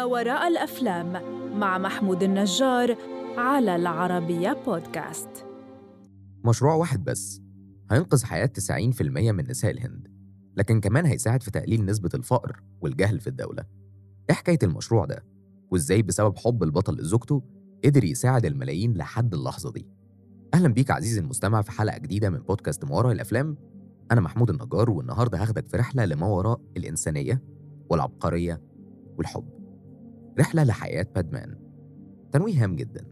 ما وراء الأفلام مع محمود النجار على العربية بودكاست. مشروع واحد بس. هينقذ حياة 90% من نساء الهند لكن كمان هيساعد في تقليل نسبة الفقر والجهل في الدولة. إيه حكاية المشروع ده؟ وإزاي بسبب حب البطل لزوجته قدر يساعد الملايين لحد اللحظة دي؟ أهلا بيك عزيزي المستمع في حلقة جديدة من بودكاست ما وراء الأفلام. أنا محمود النجار والنهاردة هاخدك في رحلة لما وراء الإنسانية والعبقرية والحب. رحلة لحياة Pad Man تنويه هام جدا.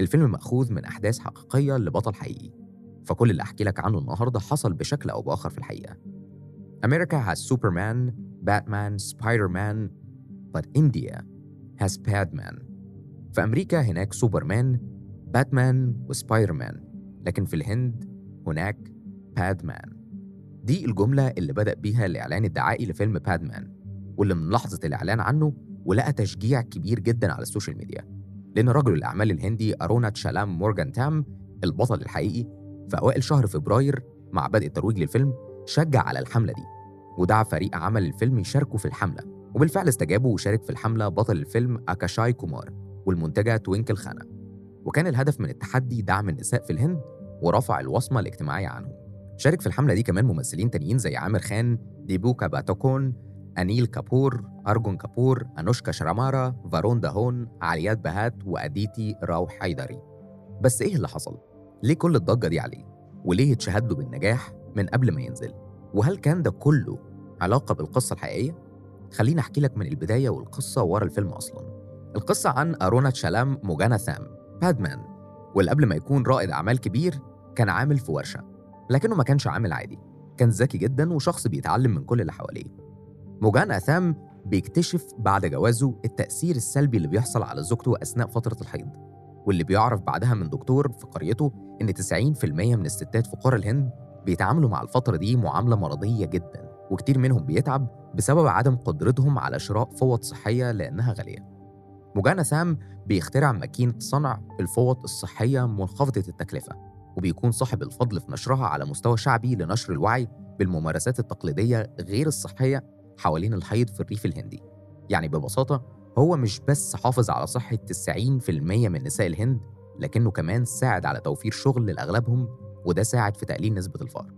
الفيلم مأخوذ من أحداث حقيقية لبطل حقيقي. فكل اللي أحكي لك عنه النهاردة حصل بشكل أو بآخر في الحقيقة. America has Superman, Batman, Spider-Man but India has Padman في أمريكا هناك سوبرمان باتمان وسبايدر مان لكن في الهند هناك Pad Man دي الجملة اللي بدأ بيها الإعلان الدعائي لفيلم Pad Man واللي من لحظة الإعلان عنه ولقى تشجيع كبير جدا على ال social media لأن رجل الأعمال الهندي أروناتشالام موروجانانثام البطل الحقيقي في أوائل شهر فبراير مع بدء الترويج للفيلم شجع على الحملة دي ودعا فريق عمل الفيلم يشاركوا في الحملة وبالفعل استجابوا وشارك في الحملة بطل الفيلم أكشاي كومار والمنتجة توينكل كانا وكان الهدف من التحدي دعم النساء في الهند ورفع الوصمة الاجتماعية عنهم. شارك في الحملة دي كمان ممثلين تانيين زي عامر خان ديبوكا باتوكون أنيل كابور أرجون كابور أنوشكا شرامارا فارون دهون عليات بهات وأديتي راو حيدري بس إيه اللي حصل؟ ليه كل الضجة دي عليه؟ وليه اتشهد بالنجاح من قبل ما ينزل؟ وهل كان ده كله علاقة بالقصة الحقيقية؟ خليني أحكي لك من البداية والقصة ورا الفيلم أصلا القصة عن أرونا تشالام موجانا ثام بادمان واللي قبل ما يكون رائد أعمال كبير كان عامل في ورشة لكنه ما كانش عامل عادي كان ذكي جدا وشخص بيتعلم من كل اللي حواليه موجان أثام بيكتشف بعد جوازه التأثير السلبي اللي بيحصل على زوجته أثناء فترة الحيض واللي بيعرف بعدها من دكتور في قريته إن 90% من الستات قرى الهند بيتعاملوا مع الفترة دي معاملة مرضية جدا وكتير منهم بيتعب بسبب عدم قدرتهم على شراء فوط صحية لأنها غالية. موجانا سام بيخترع ماكينة صنع الفوط الصحية منخفضة التكلفة وبيكون صاحب الفضل في نشرها على مستوى شعبي لنشر الوعي بالممارسات التقليدية غير الصحية حوالين الحيض في الريف الهندي. يعني ببساطة هو مش بس حافظ على صحة 90% من نساء الهند لكنه كمان ساعد على توفير شغل لأغلبهم وده ساعد في تقليل نسبة الفقر.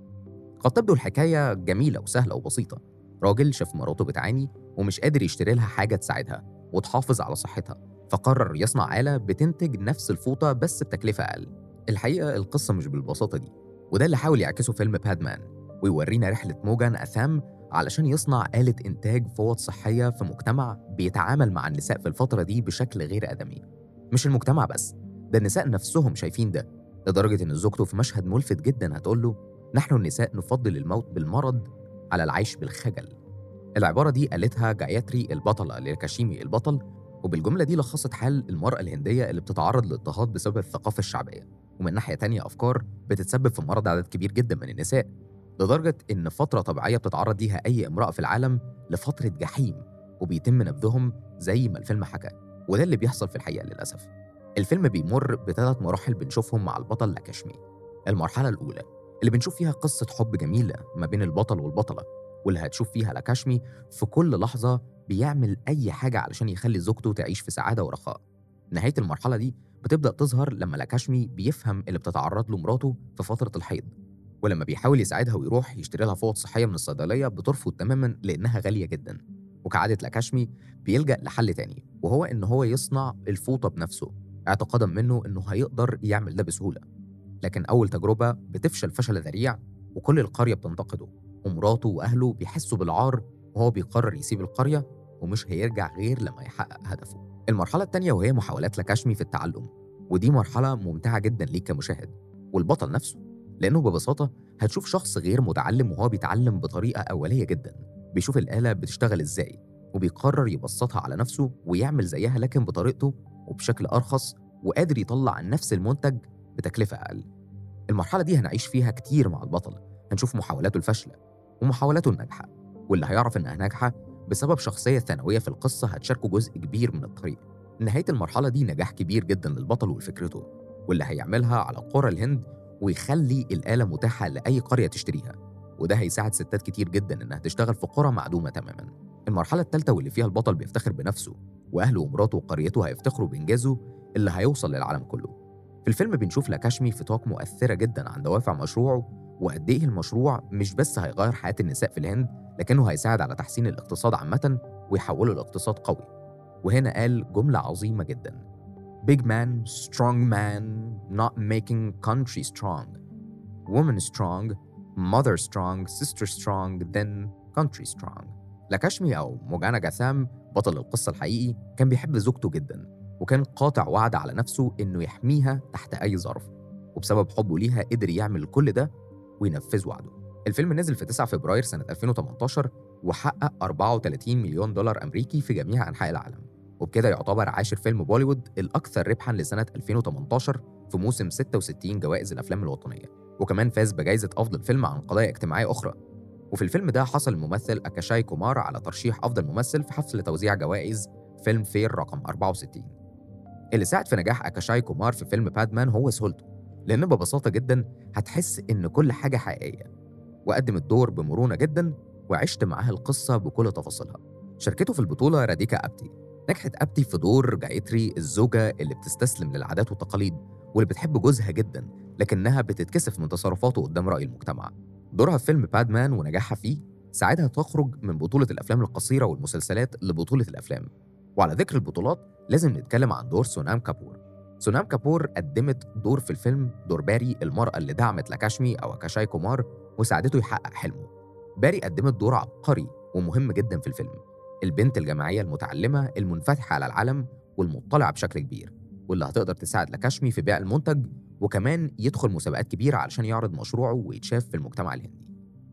قد تبدو الحكاية جميلة وسهلة وبسيطة. راجل شاف مراته بتعاني ومش قادر يشتري لها حاجة تساعدها وتحافظ على صحتها فقرر يصنع آلة بتنتج نفس الفوطة بس بتكلفة أقل. الحقيقة القصة مش بالبساطة دي وده اللي حاول يعكسه فيلم بادمان ويورينا رحلة موجان أثام علشان يصنع آلة إنتاج فوط صحية في مجتمع بيتعامل مع النساء في الفترة دي بشكل غير آدمي. مش المجتمع بس ده النساء نفسهم شايفين ده لدرجة إن زوجته في مشهد ملفت جدا هتقول له نحن النساء نفضل الموت بالمرض على العيش بالخجل. العبارة دي قالتها جاياتري البطلة لكاشيمي البطل وبالجملة دي لخصت حال المرأة الهندية اللي بتتعرض للاضطهاد بسبب الثقافة الشعبية. ومن ناحية تانية أفكار بتتسبب في مرض عدد كبير جدا من النساء لدرجة إن فترة طبيعية بتتعرض ليها أي امرأة في العالم لفترة جحيم وبيتم نبذهم زي ما الفيلم حكى وده اللي بيحصل في الحقيقة للأسف. الفيلم بيمر بثلاث مراحل بنشوفهم مع البطل لاكاشمي المرحلة الأولى اللي بنشوف فيها قصة حب جميلة ما بين البطل والبطلة واللي هتشوف فيها لاكاشمي في كل لحظة بيعمل أي حاجة علشان يخلي زوجته تعيش في سعادة ورخاء. نهاية المرحلة دي بتبدأ تظهر لما لاكاشمي بيفهم اللي بتتعرض له مراته في فترة الحيض. ولما بيحاول يساعدها ويروح يشتري لها فوط صحية من الصيدلية بترفض تماما لأنها غالية جدا. وكعادة لأكاشمي بيلجأ لحل تاني وهو إن هو يصنع الفوطة بنفسه اعتقادا منه إنه هيقدر يعمل ده بسهولة. لكن أول تجربة بتفشل فشل ذريع وكل القرية بتنتقده ومراته وأهله بيحسوا بالعار وهو بيقرر يسيب القرية ومش هيرجع غير لما يحقق هدفه. المرحلة التانية وهي محاولات لأكاشمي في التعلم ودي مرحلة ممتعة جدا ليك كمشاهد والبطل نفسه. لأنه ببساطة هتشوف شخص غير متعلم وهو بيتعلم بطريقة أولية جدا. بيشوف الآلة بتشتغل إزاي وبيقرر يبسطها على نفسه ويعمل زيها لكن بطريقته وبشكل أرخص وقادر يطلع نفس المنتج بتكلفة أقل. المرحلة دي هنعيش فيها كتير مع البطل هنشوف محاولاته الفاشلة ومحاولاته الناجحة. واللي هيعرف إنها ناجحة بسبب شخصية ثانوية في القصة هتشاركه جزء كبير من الطريق. نهاية المرحلة دي نجاح كبير جدا للبطل ولفكرته واللي هيعملها على قرى الهند ويخلي الآلة متاحة لأي قرية تشتريها وده هيساعد ستات كتير جدا إنها تشتغل في قرى معدومة تماما. المرحلة الثالثة واللي فيها البطل بيفتخر بنفسه وأهله ومراته وقريته هيفتخروا بإنجازه اللي هيوصل للعالم كله. في الفيلم بنشوف لاكاشمي في توك مؤثرة جدا عن دوافع مشروعه وقد إيه المشروع مش بس هيغير حياة النساء في الهند لكنه هيساعد على تحسين الاقتصاد عامة ويحوله لاقتصاد قوي. وهنا قال جملة عظيمة جدا. Big man, strong man, not making country strong. Woman strong, mother strong, sister strong, then country strong. لاكاشمي أو موجانا جاثام بطل القصة الحقيقي كان بيحب زوجته جدا وكان قاطع وعد على نفسه إنه يحميها تحت أي ظرف وبسبب حبه ليها قدر يعمل كل ده وينفذ وعده الفيلم نزل في 9 فبراير سنة 2018 وحقق 34 مليون دولار أمريكي في جميع أنحاء العالم وبكده يعتبر عاشر فيلم بوليوود الأكثر ربحاً لسنة 2018 في موسم 66 جوائز الأفلام الوطنية وكمان فاز بجائزة أفضل فيلم عن قضايا اجتماعية أخرى. وفي الفيلم ده حصل الممثل أكشاي كومار على ترشيح أفضل ممثل في حفل توزيع جوائز فيلم فير رقم 64 اللي ساعد في نجاح أكشاي كومار في فيلم Pad Man هو سهولته لأن ببساطة جدا هتحس إن كل حاجة حقيقية وقدم الدور بمرونة جدا وعشت معاه القصة بكل تفاصيلها. شاركته في البطولة راديكا آبتي. نجحت آبتي في دور جايتري الزوجة اللي بتستسلم للعادات والتقاليد واللي بتحب جوزها جدا لكنها بتتكسف من تصرفاته قدام رأي المجتمع. دورها في فيلم Pad Man ونجاحها فيه ساعدها تخرج من بطولة الأفلام القصيرة والمسلسلات لبطولة الأفلام. وعلى ذكر البطولات لازم نتكلم عن دور سونام كابور. سونام كابور قدمت دور في الفيلم دور باري المرأة اللي دعمت لاكشمي أو أكشاي كومار وساعدته يحقق حلمه. باري قدمت دور عبقري ومهم جدا في الفيلم. البنت الجامعية المتعلمة المنفتحة على العالم والمطلعة بشكل كبير واللي هتقدر تساعد لاكاشمي في بيع المنتج وكمان يدخل مسابقات كبيرة علشان يعرض مشروعه ويتشاف في المجتمع الهندي.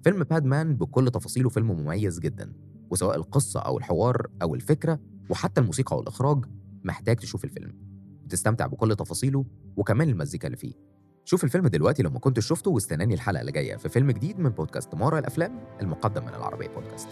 فيلم بادمان بكل تفاصيله فيلم مميز جدا وسواء القصة أو الحوار أو الفكرة وحتى الموسيقى والإخراج محتاج تشوف الفيلم. وتستمتع بكل تفاصيله وكمان المزيكا اللي فيه. شوف الفيلم دلوقتي لو ما كنتش شفته واستناني الحلقة اللي جاية في فيلم جديد من بودكاست مارا الأفلام المقدم من العربية بودكاست.